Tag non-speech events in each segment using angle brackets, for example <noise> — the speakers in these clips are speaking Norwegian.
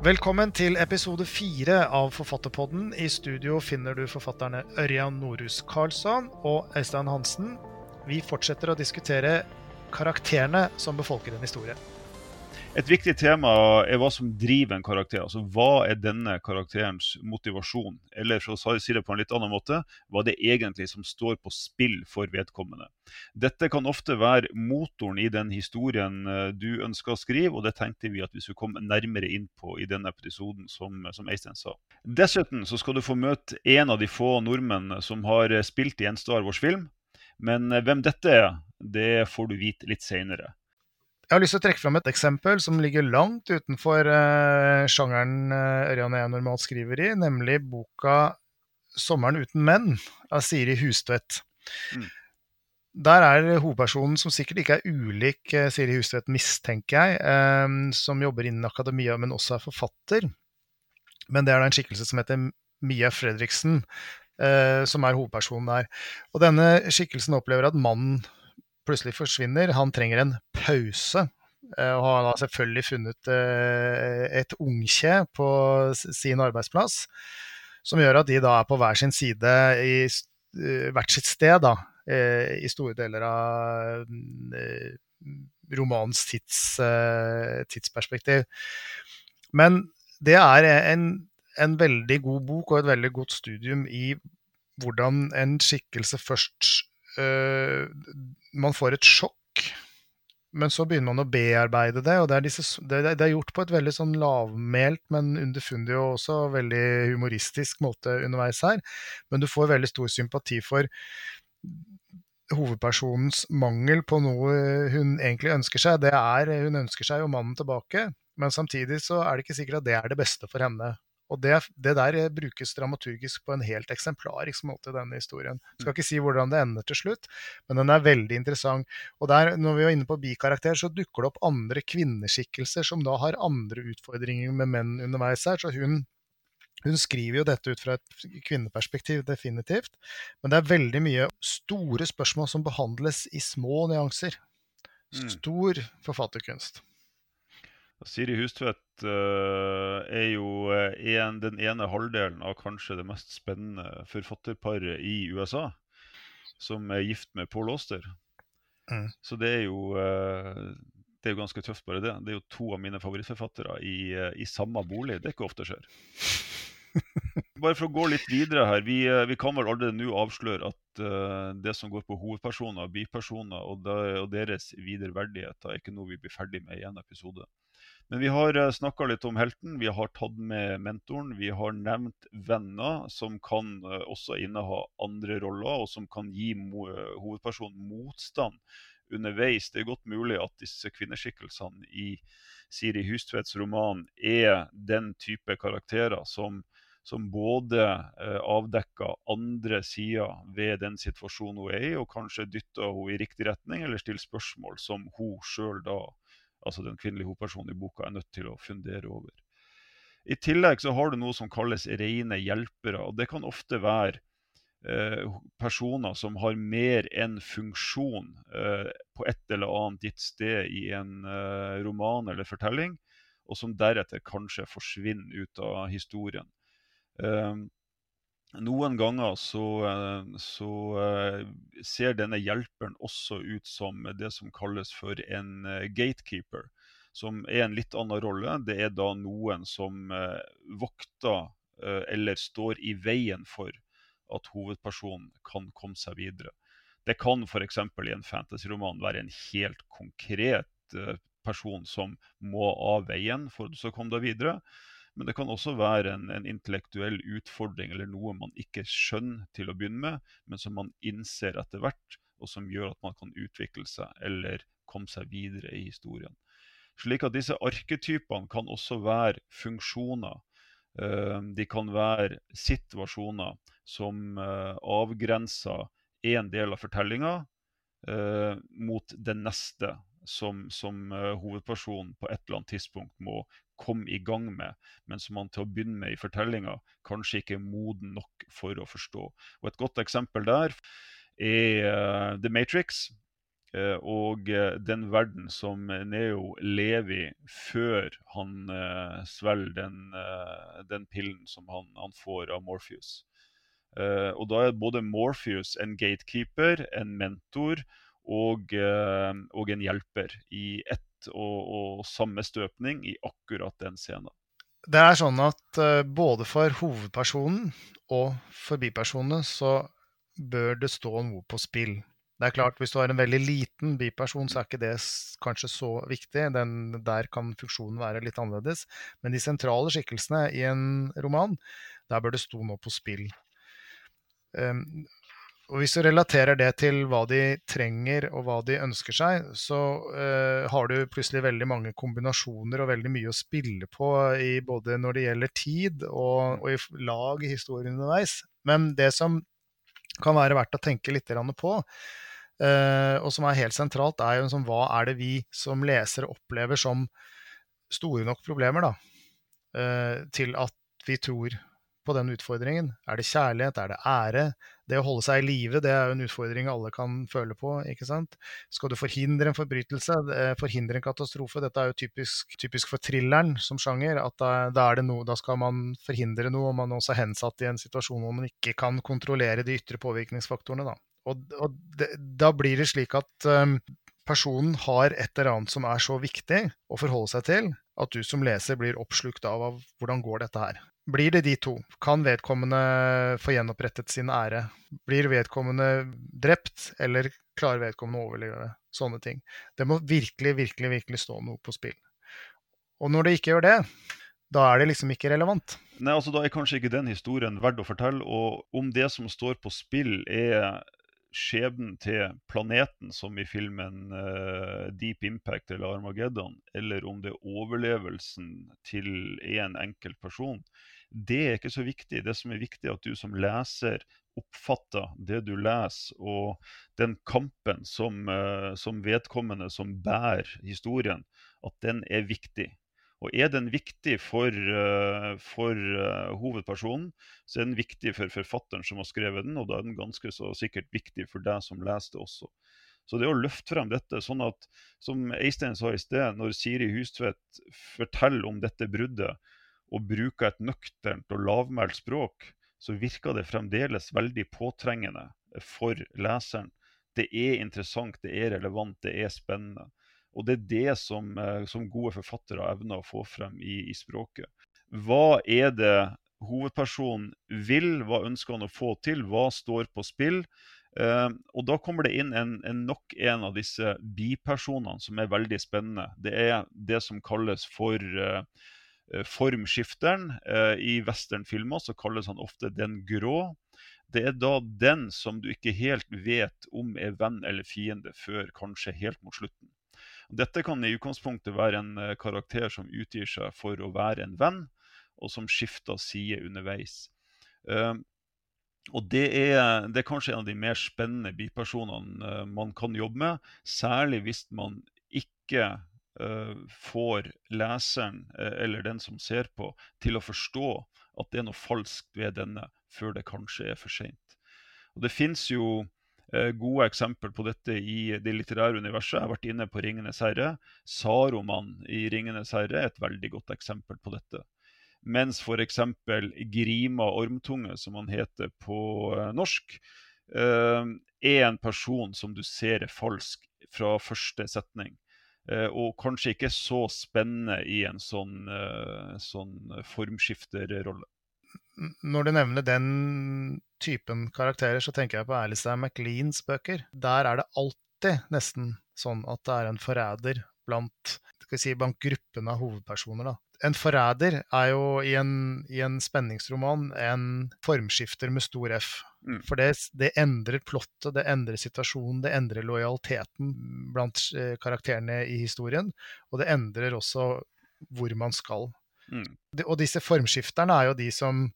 Velkommen til episode fire av Forfatterpodden. I studio finner du forfatterne Ørjan Norhus Karlsson og Øystein Hansen. Vi fortsetter å diskutere karakterene som befolker en historie. Et viktig tema er hva som driver en karakter. Altså hva er denne karakterens motivasjon? Eller for å si det på en litt annen måte, hva det egentlig som står på spill for vedkommende. Dette kan ofte være motoren i den historien eh, du ønsker å skrive, og det tenkte vi at vi skulle komme nærmere inn på i denne episoden, som, som Eistein sa. Dessuten så skal du få møte en av de få nordmenn som har spilt i en Star Wars-film. Men eh, hvem dette er, det får du vite litt seinere. Jeg har lyst til å trekke fram et eksempel som ligger langt utenfor uh, sjangeren uh, Ørjan og jeg normalt skriver i, nemlig boka 'Sommeren uten menn' av Siri Hustvedt. Mm. Der er hovedpersonen, som sikkert ikke er ulik uh, Siri Hustvedt, mistenker jeg, uh, som jobber innen akademia, men også er forfatter. Men det er da en skikkelse som heter Mia Fredriksen, som er hovedpersonen der. Og denne skikkelsen opplever at mannen plutselig forsvinner. Han trenger en pause. Eh, og har da selvfølgelig funnet eh, et ungkje på sin arbeidsplass, som gjør at de da er på hver sin side i eh, hvert sitt sted da, i store deler av romanens tids, tidsperspektiv. Men det er en, en, veldig god bok og et veldig godt studium i hvordan en skikkelse først Man får et sjokk, men så begynner man å bearbeide det. Og det er, disse, det, det er gjort på et veldig sånn lavmælt, men underfundig og også veldig humoristisk måte underveis her. Men du får veldig stor sympati for hovedpersonens mangel på noe hun egentlig ønsker seg. Det er, Hun ønsker seg jo mannen tilbake, men samtidig så er det ikke sikkert at det er det beste for henne. Og det, det, der eh, brukes dramaturgisk på en helt eksemplarisk måte i denne historien. Jeg skal mm. ikke si hvordan det ender til slutt, men den er veldig interessant. Og der, når vi var inne på bikarakter, så dukker det opp andre kvinneskikkelser som da har andre utfordringer med menn underveis her. Så hun, hun skriver jo dette ut fra et kvinneperspektiv, definitivt. Men det er veldig mye store spørsmål som behandles i små nyanser. Mm. Stor forfatterkunst. Siri Hustvedt uh, er jo uh, en, den ene halvdelen av kanskje det mest spennende forfatterparet i USA, som er gift med Paul Auster. Mm. Så det er, jo, uh, det er jo ganske tøft, bare det. Det er jo to av mine favorittforfattere i, i samme bolig. Det er ikke ofte skjer. <laughs> Bare for å gå litt videre her. Vi, vi kan vel allerede nå avsløre at uh, det som går på hovedpersoner bipersoner og, de, og deres videreverdigheter, er ikke noe vi blir ferdig med i en episode. Men vi har eh, snakka litt om helten, vi har tatt med mentoren. Vi har nevnt venner som kan uh, også inneha andre roller, og som kan gi uh, hovedpersonen motstand underveis. Det er godt mulig at disse kvinneskikkelsene i Siri Hustvedts roman er den type karakterer som, som både avdekker andre sider ved den situasjonen hun er i, og kanskje dytter henne i riktig retning, eller stiller spørsmål som hun sjøl da altså den kvinnelige hovedpersonen i boka, er nødt til å fundere over. I tillegg så har du noe som kalles rene hjelpere. og Det kan ofte være eh, personer som har mer enn funksjon eh, på et eller annet gitt sted i en eh, roman eller fortelling, og som deretter kanskje forsvinner ut av historien. Eh, noen ganger så, eh, så, eh, ser denne hjelperen også ut som det som kalles for en eh, gatekeeper, som er en litt annen rolle. Det er da noen som vokter eller står i veien for at hovedpersonen kan komme seg videre. Det kan f.eks. i en fantasyroman være en helt konkret person som må av veien for å komme deg videre. Men det kan også være en, en, intellektuell utfordring eller noe man ikke skjønner til å begynne med, men som man innser etter hvert, og som gjør at man kan utvikle seg eller komme seg videre i historien. Slik at disse arketypene kan også være funksjoner. Eh, de kan være situasjoner som eh, avgrenser én del av fortellinga eh, mot den neste, som, som hovedpersonen på et eller annet tidspunkt må komme i gang med, men som man til å begynne med i fortellinga kanskje ikke er moden nok for å forstå. Og Et godt eksempel der er uh, The Matrix. Eh, og eh, den verden som Neo lever i før han svelger den, den, pillen som han, han får av Morpheus. Og da er både Morpheus en gatekeeper, en mentor og, og en hjelper i ett og, og, samme støpning i akkurat den scenen. Det er sånn at både for hovedpersonen og for bipersonene så bør det stå noe på spill. Det er klart, Hvis du har en veldig liten biperson, så er ikke det kanskje så viktig. Den, der kan funksjonen være litt annerledes. Men de sentrale skikkelsene i en roman, der bør det stå noe på spill. Um, og Hvis du relaterer det til hva de trenger og hva de ønsker seg, så uh, har du plutselig veldig mange kombinasjoner og veldig mye å spille på i både når det gjelder tid og, og i lag i historien underveis. Men det som kan være verdt å tenke litt på, Uh, og som er helt sentralt, er jo liksom, hva er det vi som lesere opplever som store nok problemer da, uh, til at vi tror på den utfordringen. Er det kjærlighet? Er det ære? Det å holde seg i live det er jo en utfordring alle kan føle på. ikke sant? Skal du forhindre en forbrytelse, uh, forhindre en katastrofe? Dette er jo typisk, typisk for thrilleren som sjanger. at da, da, noe, da, skal man forhindre noe, og man er også hensatt i en situasjon hvor man ikke kan kontrollere de ytre påvirkningsfaktorene. da. Og, og det, da blir det slik at um, personen har et eller annet som er så viktig å forholde seg til, at du som leser blir oppslukt av, av hvordan går dette her. Blir det de to? Kan vedkommende få gjenopprettet sin ære? Blir vedkommende drept, eller klarer vedkommende å overleve? Sånne ting. Det må virkelig, virkelig, virkelig stå noe på spill. Og når det ikke gjør det, da er det liksom ikke relevant. Nei, altså Da er kanskje ikke den historien verdt å fortelle. Og om det som står på spill, er skjebnen til planeten, som i filmen uh, 'Deep Impact' eller 'Armageddon', eller om det er overlevelsen til en enkelt person, det er ikke så viktig. Det som er viktig, er at du som leser oppfatter det du leser, og den kampen som, uh, som vedkommende som bærer historien, at den er viktig. Og er den viktig for, uh, for uh, hovedpersonen, så er den viktig for forfatteren som har skrevet den, og da er den ganske så sikkert viktig for deg som leser det også. Så det å løfte frem dette, sånn at som Eistein sa i sted, når Siri Hustvedt forteller om dette bruddet og bruker et nøkternt og lavmælt språk, så virker det fremdeles veldig påtrengende for leseren. Det er interessant, det er relevant, det er spennende. Og det er det som, eh, som gode forfattere evner å få frem i, i, språket. Hva er det hovedpersonen vil? Hva ønsker han å få til? Hva står på spill? Uh, og da kommer det inn en, en, nok en av disse bipersonene som er veldig spennende. Det er det som kalles for uh, formskifteren. Uh, I westernfilmer så kalles han ofte den grå. Det er da den som du ikke helt vet om er venn eller fiende før kanskje helt mot slutten. Dette kan i utgangspunktet være en eh, karakter som utgir seg for å være en venn, og som skifter side underveis. Og det er, det er, kanskje en av de mer spennende bipersonene man kan jobbe med. Særlig hvis man ikke får leseren, eller den som ser på, til å forstå at det er noe falskt ved denne, før det kanskje er for seint. Det fins jo Eh, gode eksempler på dette i det litterære universet. Jeg har vært inne på 'Ringenes herre'. Saruman i 'Ringenes herre' er et veldig godt eksempel på dette. Mens f.eks. Grima Ormtunge, som han heter på eh, norsk, eh, er en person som du ser er falsk fra første setning. Og kanskje ikke så spennende i en sånn, sånn formskifterrolle når du nevner den typen karakterer, så tenker jeg på Alistair MacLeans bøker. Der er det alltid nesten sånn at det er en forræder blant, si, blant gruppen av hovedpersoner. Da. En forræder er jo i en, i en, spenningsroman en formskifter med stor F. Mm. For det, det, endrer plottet, det endrer situasjonen, det endrer lojaliteten blant eh, karakterene i historien. Og det endrer også hvor man skal. Mm. Og disse formskifterne er jo de som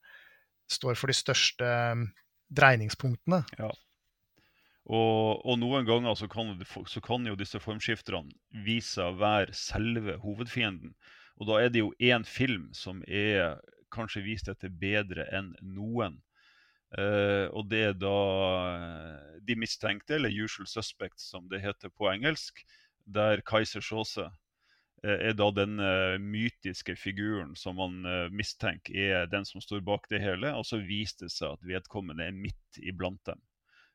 står for de største um, dreiningspunktene. Ja. Og, og, noen ganger så kan, så kan, jo disse formskifterne vise seg å være selve hovedfienden. Og da er det jo én film som er kanskje vist etter bedre enn noen. Uh, og det er da uh, De mistenkte, eller usual suspects som det heter på engelsk, der Kaiser Sjåse uh, er da den mytiske figuren som man mistenker er den som står bak det hele. Og så viste det seg at vedkommende er midt iblant dem.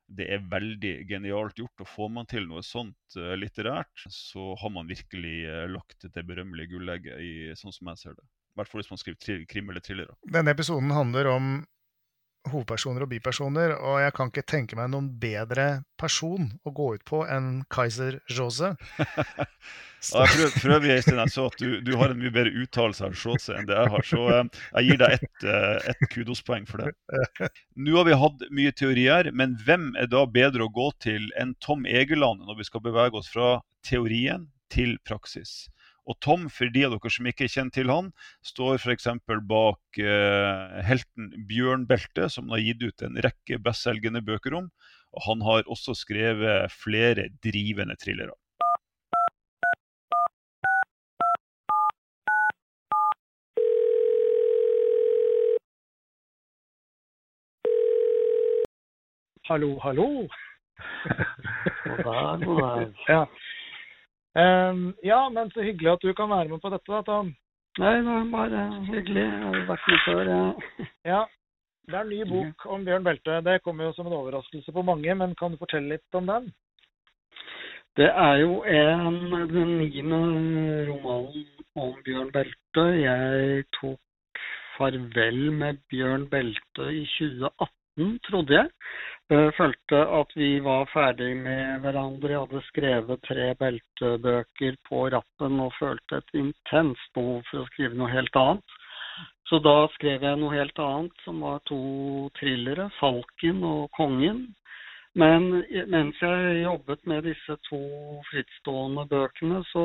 Det er veldig genialt gjort. og Får man til noe sånt litterært, så har man virkelig lagt det berømmelige gullegget, i, sånn som jeg ser det. I hvert fall hvis man skriver krim eller thriller. Denne episoden handler om hovedpersoner og bipersoner, og jeg kan ikke tenke meg noen bedre person å gå ut på enn Kaiser Jose. <laughs> ja, prøver øvrig, Øystein, jeg så at du, du, har en mye bedre uttalelse av Jose enn det jeg har, så eh, jeg gir deg ett eh, et kudospoeng for det. Nå har vi hatt mye teorier, men hvem er da bedre å gå til enn Tom Egeland når vi skal bevege oss fra teorien til praksis? Og Tom, for de av dere som ikke kjenner til han, står f.eks. bak eh, helten Bjørn Belte, som han har gitt ut en rekke bestselgende bøker om. Og han har også skrevet flere drivende thrillere. Hallo, hallo. God dag, god dag. Ja. Um, ja, men så hyggelig at du kan være med på dette, da, Tom. Nei, det er bare hyggelig. Jeg har vært med før, ja. <laughs> ja. Det er en ny bok om Bjørn Belte. Det kommer jo som en overraskelse på mange, men kan du fortelle litt om den? Det er jo en, den niende romanen om Bjørn Belte. Jeg tok farvel med Bjørn Belte i 2018, trodde jeg. Jeg følte at vi var ferdig med hverandre. Jeg hadde skrevet tre beltebøker på rappen og følte et intenst behov for å skrive noe helt annet. Så da skrev jeg noe helt annet, som var to thrillere, 'Falken' og 'Kongen'. Men mens jeg jobbet med disse to frittstående bøkene, så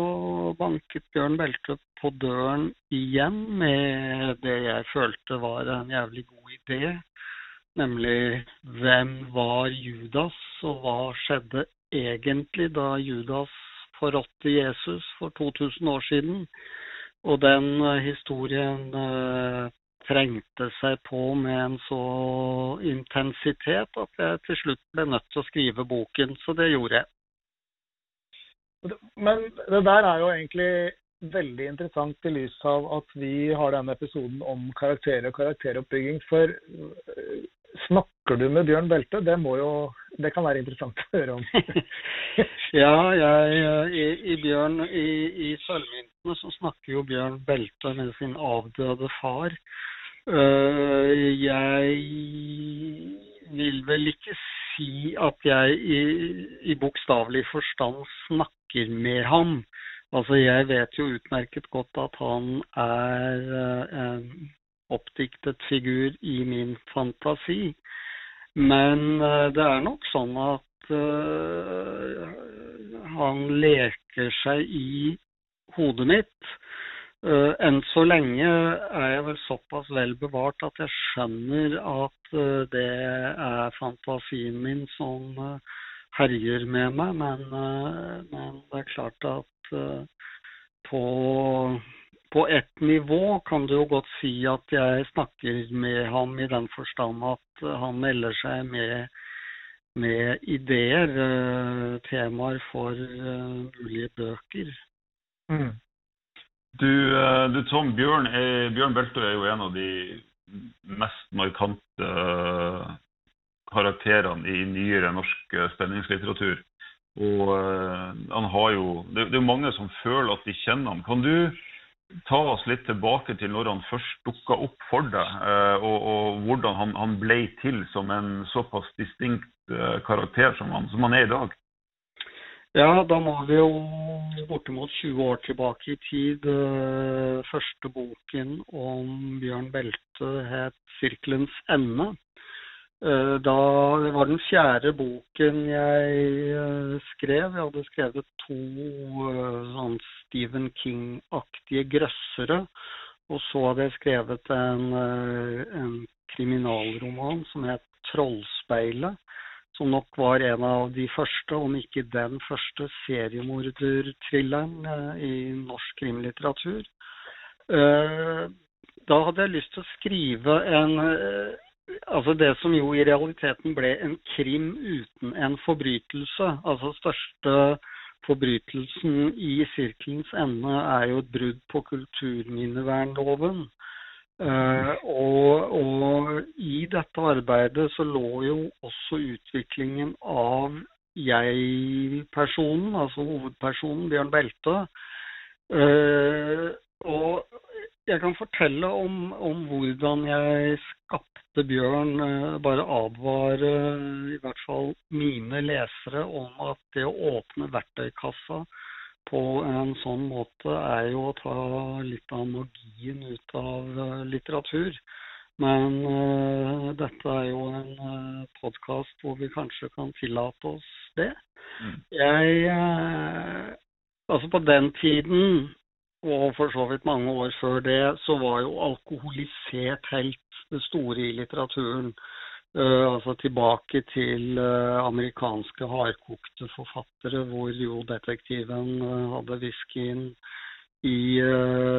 banket Bjørn Belte på døren igjen med det jeg følte var en jævlig god idé Nemlig hvem var Judas, og hva skjedde egentlig da Judas forrådte Jesus for 2000 år siden? Og den uh, historien eh, trengte seg på med en så intensitet at jeg til slutt ble nødt til å skrive boken. Så det gjorde jeg. Men det der er jo egentlig veldig interessant i lys av at vi har denne episoden om karakterer og karakteroppbygging. For Snakker du med Bjørn Belte? Det, jo, det kan være interessant å høre om. <laughs> ja, jeg, i, i, Bjørn, i, i Sølvmyntene så snakker jo Bjørn Belte med sin avdøde far. Uh, jeg vil vel ikke si at jeg i, i bokstavelig forstand snakker med ham. Altså, jeg vet jo utmerket godt at han er uh, oppdiktet figur i min fantasi. Men uh, det er nok sånn at uh, han leker seg i hodet mitt. Uh, enn så lenge er jeg vel såpass vel bevart at jeg skjønner at det er fantasien min som herjer med meg. Men, men, det er klart at på på ett nivå kan du jo godt si at jeg snakker med ham i den forstand at eh, han melder seg med, med ideer, uh, temaer for uh, mulige bøker. Mm. Du, du, Tom, Bjørn, er, Bjørn Beltø er jo en av de mest markante karakterene i nyere norsk spenningslitteratur. Og han har jo det, det er mange som føler at de kjenner ham. Kan du ta oss litt tilbake til når han først dukka opp for deg, eh, og, og hvordan han, han, ble til som en såpass distinkt eh, karakter som han, som han er i dag? Ja, da må vi jo bortimot 20 år tilbake i tid. Eh, første boken om Bjørn Belte het 'Sirkelens ende'. Eh, da, det var den fjerde boken jeg uh, skrev. Jeg hadde skrevet to uh, sånn Stephen King-aktige grøssere. Og så hadde jeg skrevet en, en kriminalroman som het 'Trollspeilet'. Som nok var en av de første, om ikke den første, seriemorderthrilleren i norsk krimlitteratur. Da hadde jeg lyst til å skrive en Altså det som jo i realiteten ble en krim uten en forbrytelse. Altså største forbrytelsen i sirkelens ende er jo et brudd på kulturminnevernloven. Uh, og, og, i dette arbeidet så lå jo også utviklingen av jeg-personen, altså hovedpersonen Bjørn Belte. Uh, og jeg kan fortelle om, om, hvordan jeg skapte Bjørn. Uh, bare advare i hvert fall mine lesere om at det å åpne verktøykassa på en sånn måte er jo å ta litt av magien ut av uh, litteratur. Men uh, dette er jo en uh, podkast hvor vi kanskje kan tillate oss det. Mm. Jeg Altså, på den tiden og for så vidt mange år før det, så var jo alkoholisert helt det store i litteraturen. Uh, altså tilbake til uh, amerikanske hardkokte forfattere, hvor jo detektiven uh, hadde whiskyen i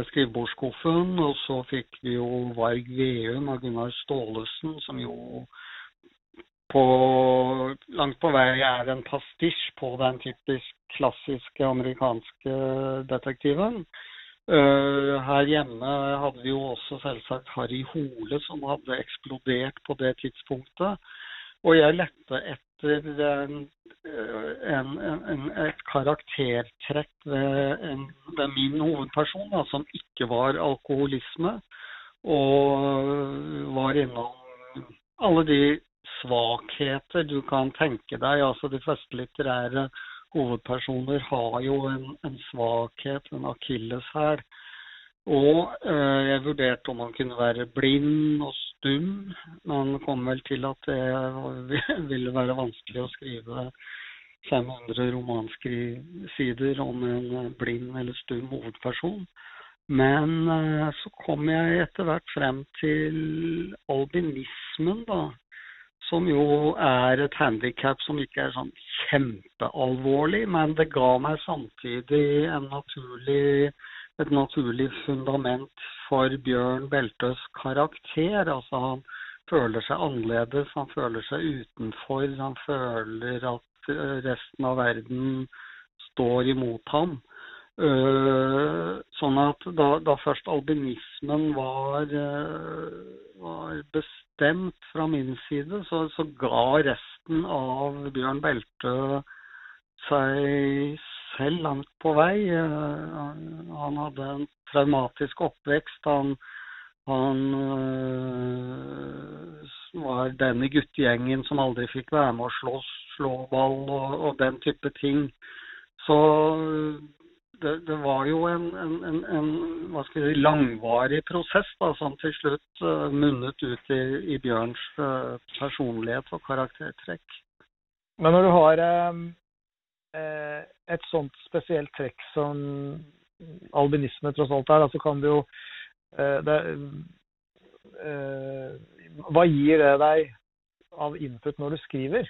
skrivebordsskuffen. Og så fikk vi jo Varg Veum av Gunnar Staalesen, som jo på langt på vei er en pastisj på den typisk klassiske amerikanske detektiven. Uh, her hjemme hadde vi jo også selvsagt Harry Hole, som hadde eksplodert på det tidspunktet. Og jeg lette etter en, en, en, et karaktertrekk ved, ved, min hovedperson, da, som ikke var alkoholisme. Og var innom alle de svakheter du kan tenke deg. Altså de fleste litterære hovedpersoner har jo en, en svakhet, en akilleshæl. Og eh, jeg vurderte om han kunne være blind og stum, men kom vel til at det <laughs> ville være vanskelig å skrive 500 romansider om en blind eller stum hovedperson. Men eh, så kom jeg etter hvert frem til albinismen, da som jo er et handikap som ikke er sånn kjempealvorlig, men det ga meg samtidig naturlig, et naturlig fundament for Bjørn Beltøs karakter. Altså han føler seg annerledes, han føler seg utenfor, han føler at eh, resten av verden står imot ham. Uh, sånn at da, da, først albinismen var, uh, var bestemt fra min side, så, så, ga resten av Bjørn Beltø seg selv langt på vei. Uh, han hadde en traumatisk oppvekst. Han, han var den i guttegjengen som aldri fikk være med å slå, slå ball og, og den type ting. Så det, det, var jo en, en, en, en langvarig prosess da, som til slutt uh, munnet ut i, i Bjørns uh, personlighet og karaktertrekk. Men når du har uh, et sånt spesielt trekk som albinisme tross alt er, så kan du jo det, Hva gir det deg av input når du skriver?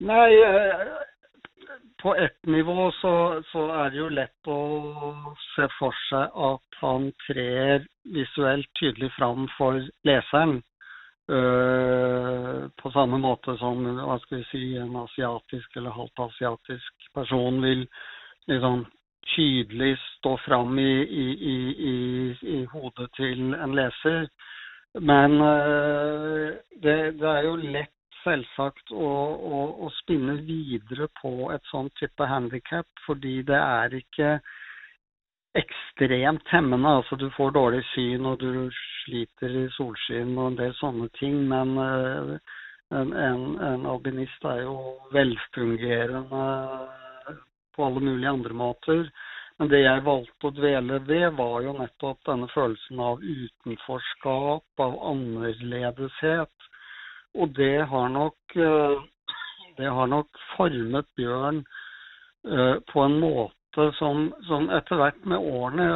Nei, på ett nivå så, så, er det jo lett å se for seg at han trer visuelt tydelig fram for leseren. Uh, på samme måte som hva skal vi si, en asiatisk eller halvt asiatisk person vil liksom tydelig stå fram i, i, i, i, hodet til en leser. Men uh, det, det, er jo lett selvsagt å, å, å, spinne videre på et sånn type handikap, fordi det er ikke ekstremt hemmende. Altså du får dårlig syn og du sliter i solskinn og en del sånne ting, men uh, en, en, en, albinist er jo velfungerende på alle mulige andre måter. Men det jeg valgte å dvele ved, var jo nettopp denne følelsen av utenforskap, av annerledeshet og det har nok, eh, det har nok formet Bjørn eh, på en måte som, som etter hvert med årene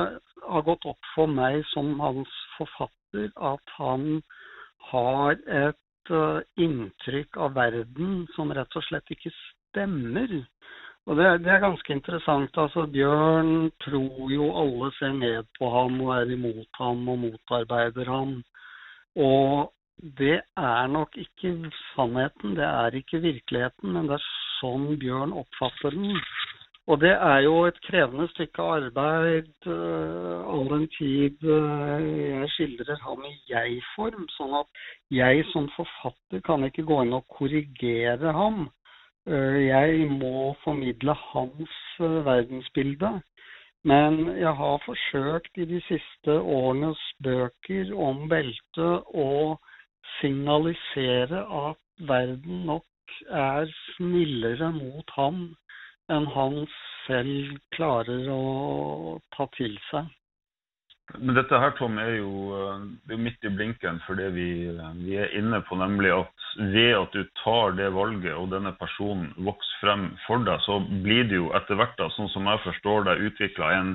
har gått opp for meg som hans forfatter, at han har et uh, inntrykk av verden som rett og slett ikke stemmer. Og det, det, er ganske interessant. altså Bjørn tror jo alle ser ned på ham og er imot ham og motarbeider ham. Og det er nok ikke sannheten, det er ikke virkeligheten, men det er sånn Bjørn oppfatter den. Og det er jo et krevende stykke arbeid uh, all den tid uh, jeg skildrer ham i jeg-form. Sånn at jeg som forfatter kan ikke gå inn og korrigere ham. Uh, jeg må formidle hans verdensbilde. Men jeg har forsøkt i de siste årenes bøker om beltet å signalisere at verden nok er snillere mot ham enn han selv klarer å ta til seg. Men dette her, Tom, er jo eh, er midt i blinken for det vi, eh, vi, er inne på, nemlig at ved at du tar det valget, og denne personen vokser frem for deg, så blir det jo etter hvert, da, sånn som jeg forstår det, utvikla en,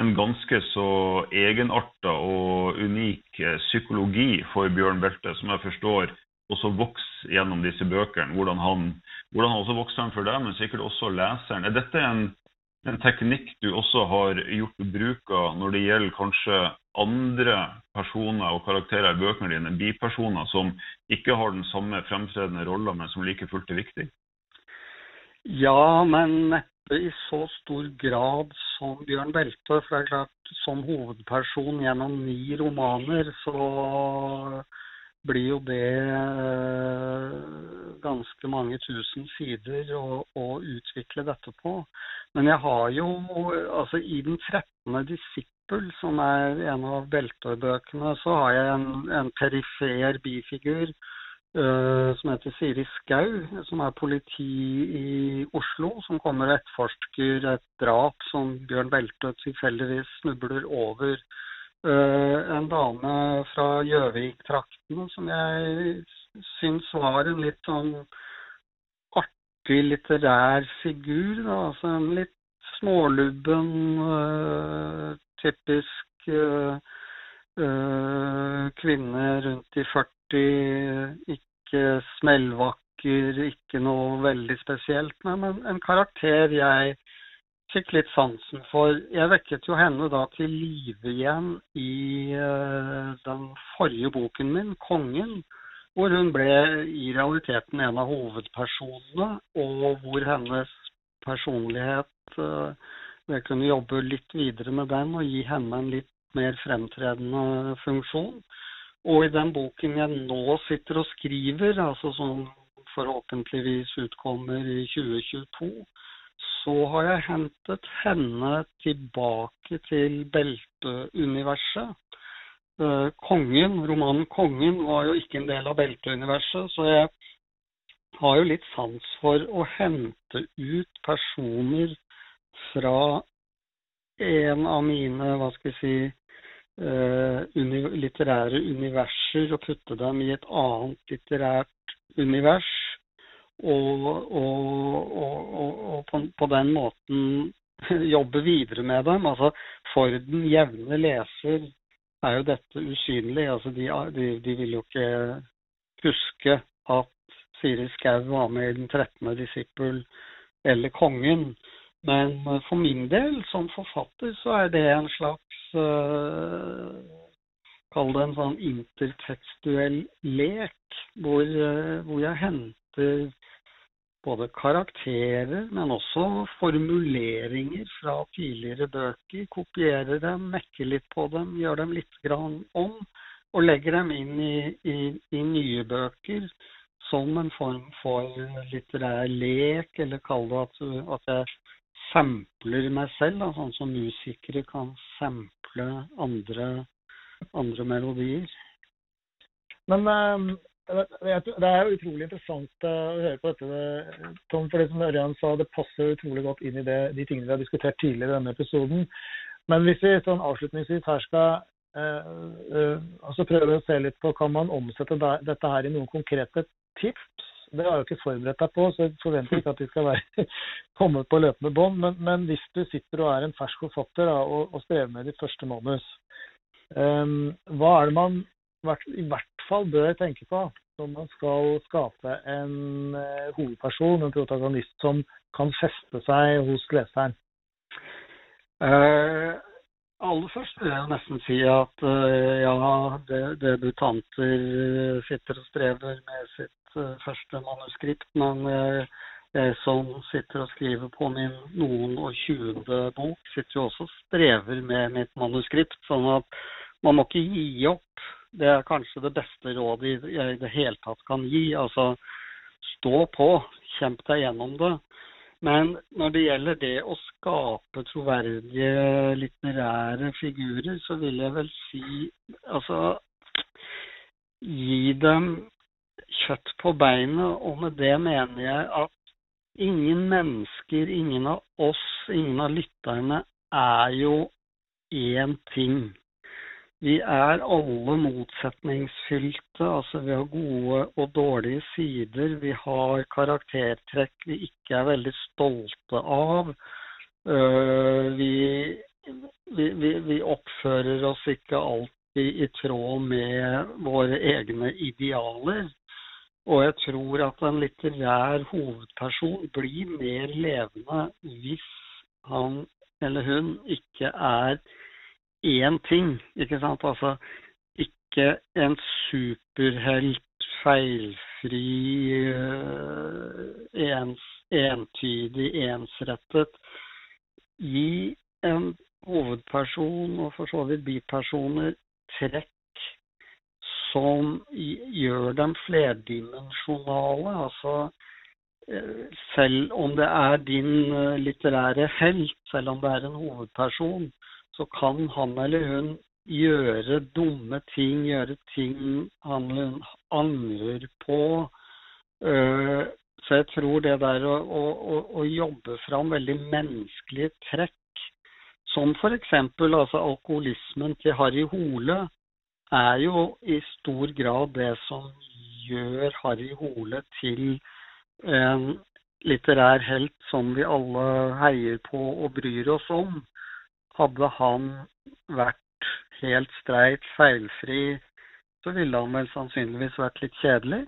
en, ganske så egenarta og unik eh, psykologi for Bjørn Belte, som jeg forstår også vokser gjennom disse bøkene. Hvordan han, hvordan han også vokser frem for deg, men sikkert også leseren. Er dette en en teknikk du også har gjort bruk av når det gjelder kanskje andre personer og karakterer i bøkene dine, bipersoner som ikke har den samme fremtredende rolla, men som like fullt er viktig? Ja, men i så stor grad som Bjørn Belte. For det er klart, som hovedperson gjennom ni romaner, så blir jo det eh, ganske mange tusen sider å, å, utvikle dette på. Men jeg har jo altså i den 13. disippel, som er en av Beltøy-bøkene, så har jeg en, en perifer bifigur som heter Siri Skau, som er politi i Oslo, som kommer og etterforsker et drap som Bjørn Beltø tilfeldigvis snubler over Eh, en dame fra Gjøvik-traktene som jeg syns var en litt sånn artig litterær figur. Da. Altså en litt smålubben, uh, typisk kvinne rundt i 40. Ikke smellvakker, ikke noe veldig spesielt, men en karakter jeg fikk litt sansen for. Jeg vekket jo henne da til live igjen i uh, den forrige boken min, 'Kongen', hvor hun ble i realiteten en av hovedpersonene, og hvor hennes personlighet uh, Jeg kunne jobbe litt videre med den og gi henne en litt mer fremtredende funksjon. Og i den boken jeg nå sitter og skriver, altså som forhåpentligvis utkommer i 2022, så har jeg hentet henne tilbake til belteuniverset. Eh, kongen, romanen 'Kongen' var jo ikke en del av belteuniverset, så jeg har jo litt sans for å hente ut personer fra en av mine, hva skal jeg si, litterære universer og putte dem i et annet litterært univers og, og, og, og på, på, den måten <laughs> jobbe videre med dem. Altså, for den jevne leser er jo dette usynlig. Altså, de, de, de vil jo ikke huske at Siri Skau var med i Den 13. disippel eller Kongen. Men for min del, som forfatter, så er det en slags Kall det en sånn intertekstuell lek, hvor, uh, hvor jeg henter både karakterer, men også formuleringer fra tidligere bøker. Kopierer dem, mekker litt på dem, gjør dem litt grann om. Og legger dem inn i, i, i nye bøker som en form for litterær lek, eller kall det at, at jeg sampler meg selv, da, sånn som musikere kan sample andre, andre melodier. Men um det er jo utrolig interessant eh, å høre på dette, Tom. For det som Ørjan sa, det passer utrolig godt inn i det, de tingene vi har diskutert tidligere i denne episoden. Men hvis vi sånn avslutningsvis her skal eh, eh, altså prøve å se litt på kan man omsette dette her i noen konkrete tips. Det har jeg jo ikke forberedt deg på, så jeg forventer ikke at de skal være <laughs> komme på løpende bånd. Men, men, hvis du sitter og er en fersk forfatter da, og, og strever med ditt første manus, um, hva er det man i hvert fall bør tenke på når man skal skape en uh, hovedperson, en protagonist, som kan feste seg hos leseren? Uh, aller først vil jeg nesten si at uh, ja, debutanter sitter og strever med sitt første manuskript, men uh, jeg som sitter og skriver på min noen og tjuende bok, sitter jo også og strever med mitt manuskript. Sånn at man må ikke gi opp. Det er kanskje det beste rådet jeg i det hele tatt kan gi. Altså stå på, kjemp deg gjennom det. Men når det gjelder det å skape troverdige litterære figurer, så vil jeg vel si altså gi dem kjøtt på beinet. Og med det mener jeg at ingen mennesker, ingen av oss, ingen av lytterne er jo én ting. Vi er alle motsetningsfylte. Altså vi har gode og dårlige sider. Vi har karaktertrekk vi ikke er veldig stolte av. Uh, vi, vi, vi, vi, oppfører oss ikke alltid i tråd med våre egne idealer. Og jeg tror at en litterær hovedperson blir mer levende hvis han eller hun ikke er én ting. Ikke sant? Altså ikke en superhelt, feilfri, øh, ens, entydig, ensrettet. Gi en hovedperson og for så vidt bipersoner trekk som gjør dem flerdimensjonale. Altså eh, selv om det er din eh, litterære helt, selv om det er en hovedperson, så kan han eller hun gjøre dumme ting, gjøre ting han eller hun angrer på. Eh, så jeg tror det der å, å, å jobbe fram veldig menneskelige trekk, som f.eks. Altså alkoholismen til Harry Hole, er jo i stor grad det som gjør Harry Hole til en litterær helt som vi alle heier på og bryr oss om. Hadde han vært helt streit, feilfri, så ville han vel sannsynligvis vært litt kjedelig.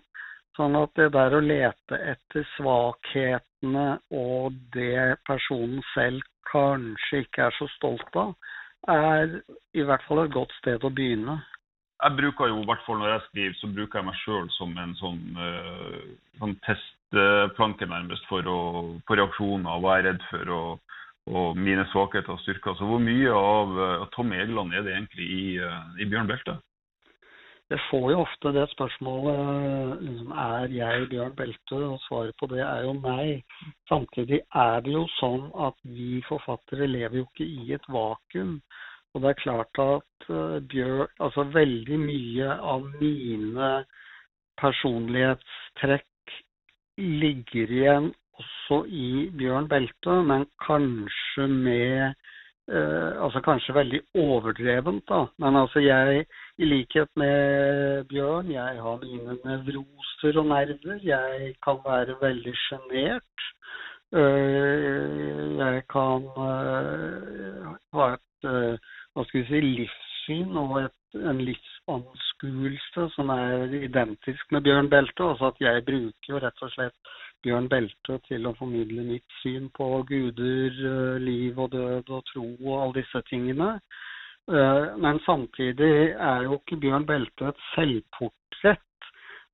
Sånn at det der å lete etter svakhetene og det personen selv kanskje ikke er så stolt av, er i hvert fall et godt sted å begynne jeg bruker jo, i hvert fall når jeg skriver, så bruker jeg meg sjøl som en sånn, uh, sånn testplanke nærmest for, å, for reaksjoner, hva jeg er redd for og, og mine svakheter og styrker. Så hvor mye av, uh, Tom Egeland er det egentlig i, uh, i Bjørn Belte? Jeg får jo ofte det spørsmålet liksom, er jeg Bjørn Belte, og svaret på det er jo nei. Samtidig er det jo sånn at vi forfattere lever jo ikke i et vakuum. Og det er klart at uh, Bjørn Altså veldig mye av mine personlighetstrekk ligger igjen også i Bjørn Belte, men kanskje med uh, Altså kanskje veldig overdrevent, da. Men altså jeg, i likhet med Bjørn, jeg har mine nevroser og nerver. Jeg kan være veldig sjenert. Uh, jeg kan ha et hva skal vi si, livssyn og et, en livsanskuelse som er identisk med Bjørn Belte. Altså at jeg bruker jo rett og slett Bjørn Belte til å formidle mitt syn på guder, eh, liv og død og tro og alle disse tingene. Eh, men samtidig er jo ikke Bjørn Belte et selvportrett.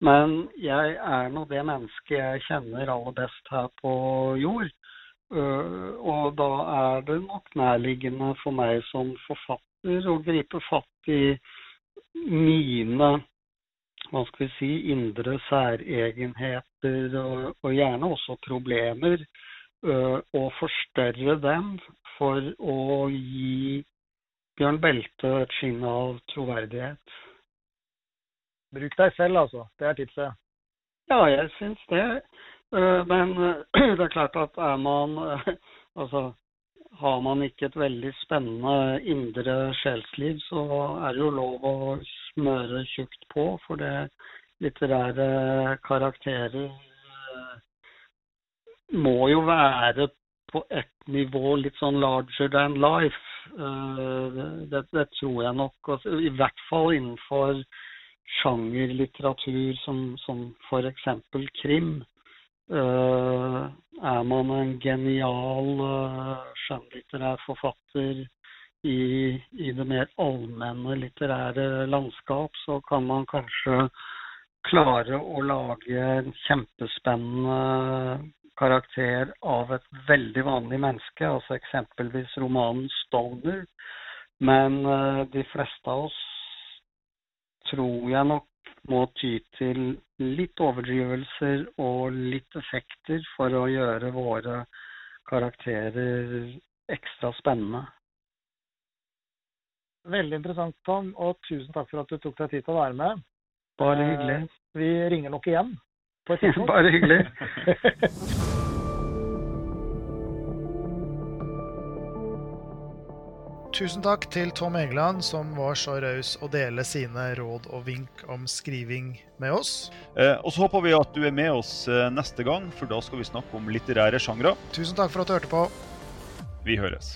Men jeg er nå det mennesket jeg kjenner aller best her på jord. Eh, og da er det nok nærliggende for meg som forfatter å gripe fatt i mine hva skal vi si, indre særegenheter og, og gjerne også problemer, uh, og forstørre dem for å gi Bjørn Belte et skinn av troverdighet. Bruk deg selv, altså. Det er tipset. Ja, jeg syns det. Eh, men eh, <clears throat> det er klart at er man eh, <laughs> Altså har man ikke et veldig spennende indre sjelsliv, så er det jo lov å smøre tjukt på. For det litterære karakterer må jo være på ett nivå litt sånn larger than life. Det, det tror jeg nok. I hvert fall innenfor sjangerlitteratur som, som f.eks. krim. Uh, er man en genial uh, skjønnlitterær forfatter i, i det mer allmenne litterære landskap, så kan man kanskje klare å lage en kjempespennende karakter av et veldig vanlig menneske, altså eksempelvis romanen 'Stoner'. Men uh, de fleste av oss tror jeg nok må ty til litt overdrivelser og litt effekter for å gjøre våre karakterer ekstra spennende. Veldig interessant, Tom, og tusen takk for at du tok deg tid til å være med. Bare hyggelig. Vi ringer nok igjen. <laughs> Bare hyggelig. <laughs> Tusen takk til Tom Egeland, som var så raus å dele sine råd og vink om skriving med oss. Eh, og så håper vi at du er med oss eh, neste gang, for da skal vi snakke om litterære sjangre. Tusen takk for at du hørte på. Vi høres.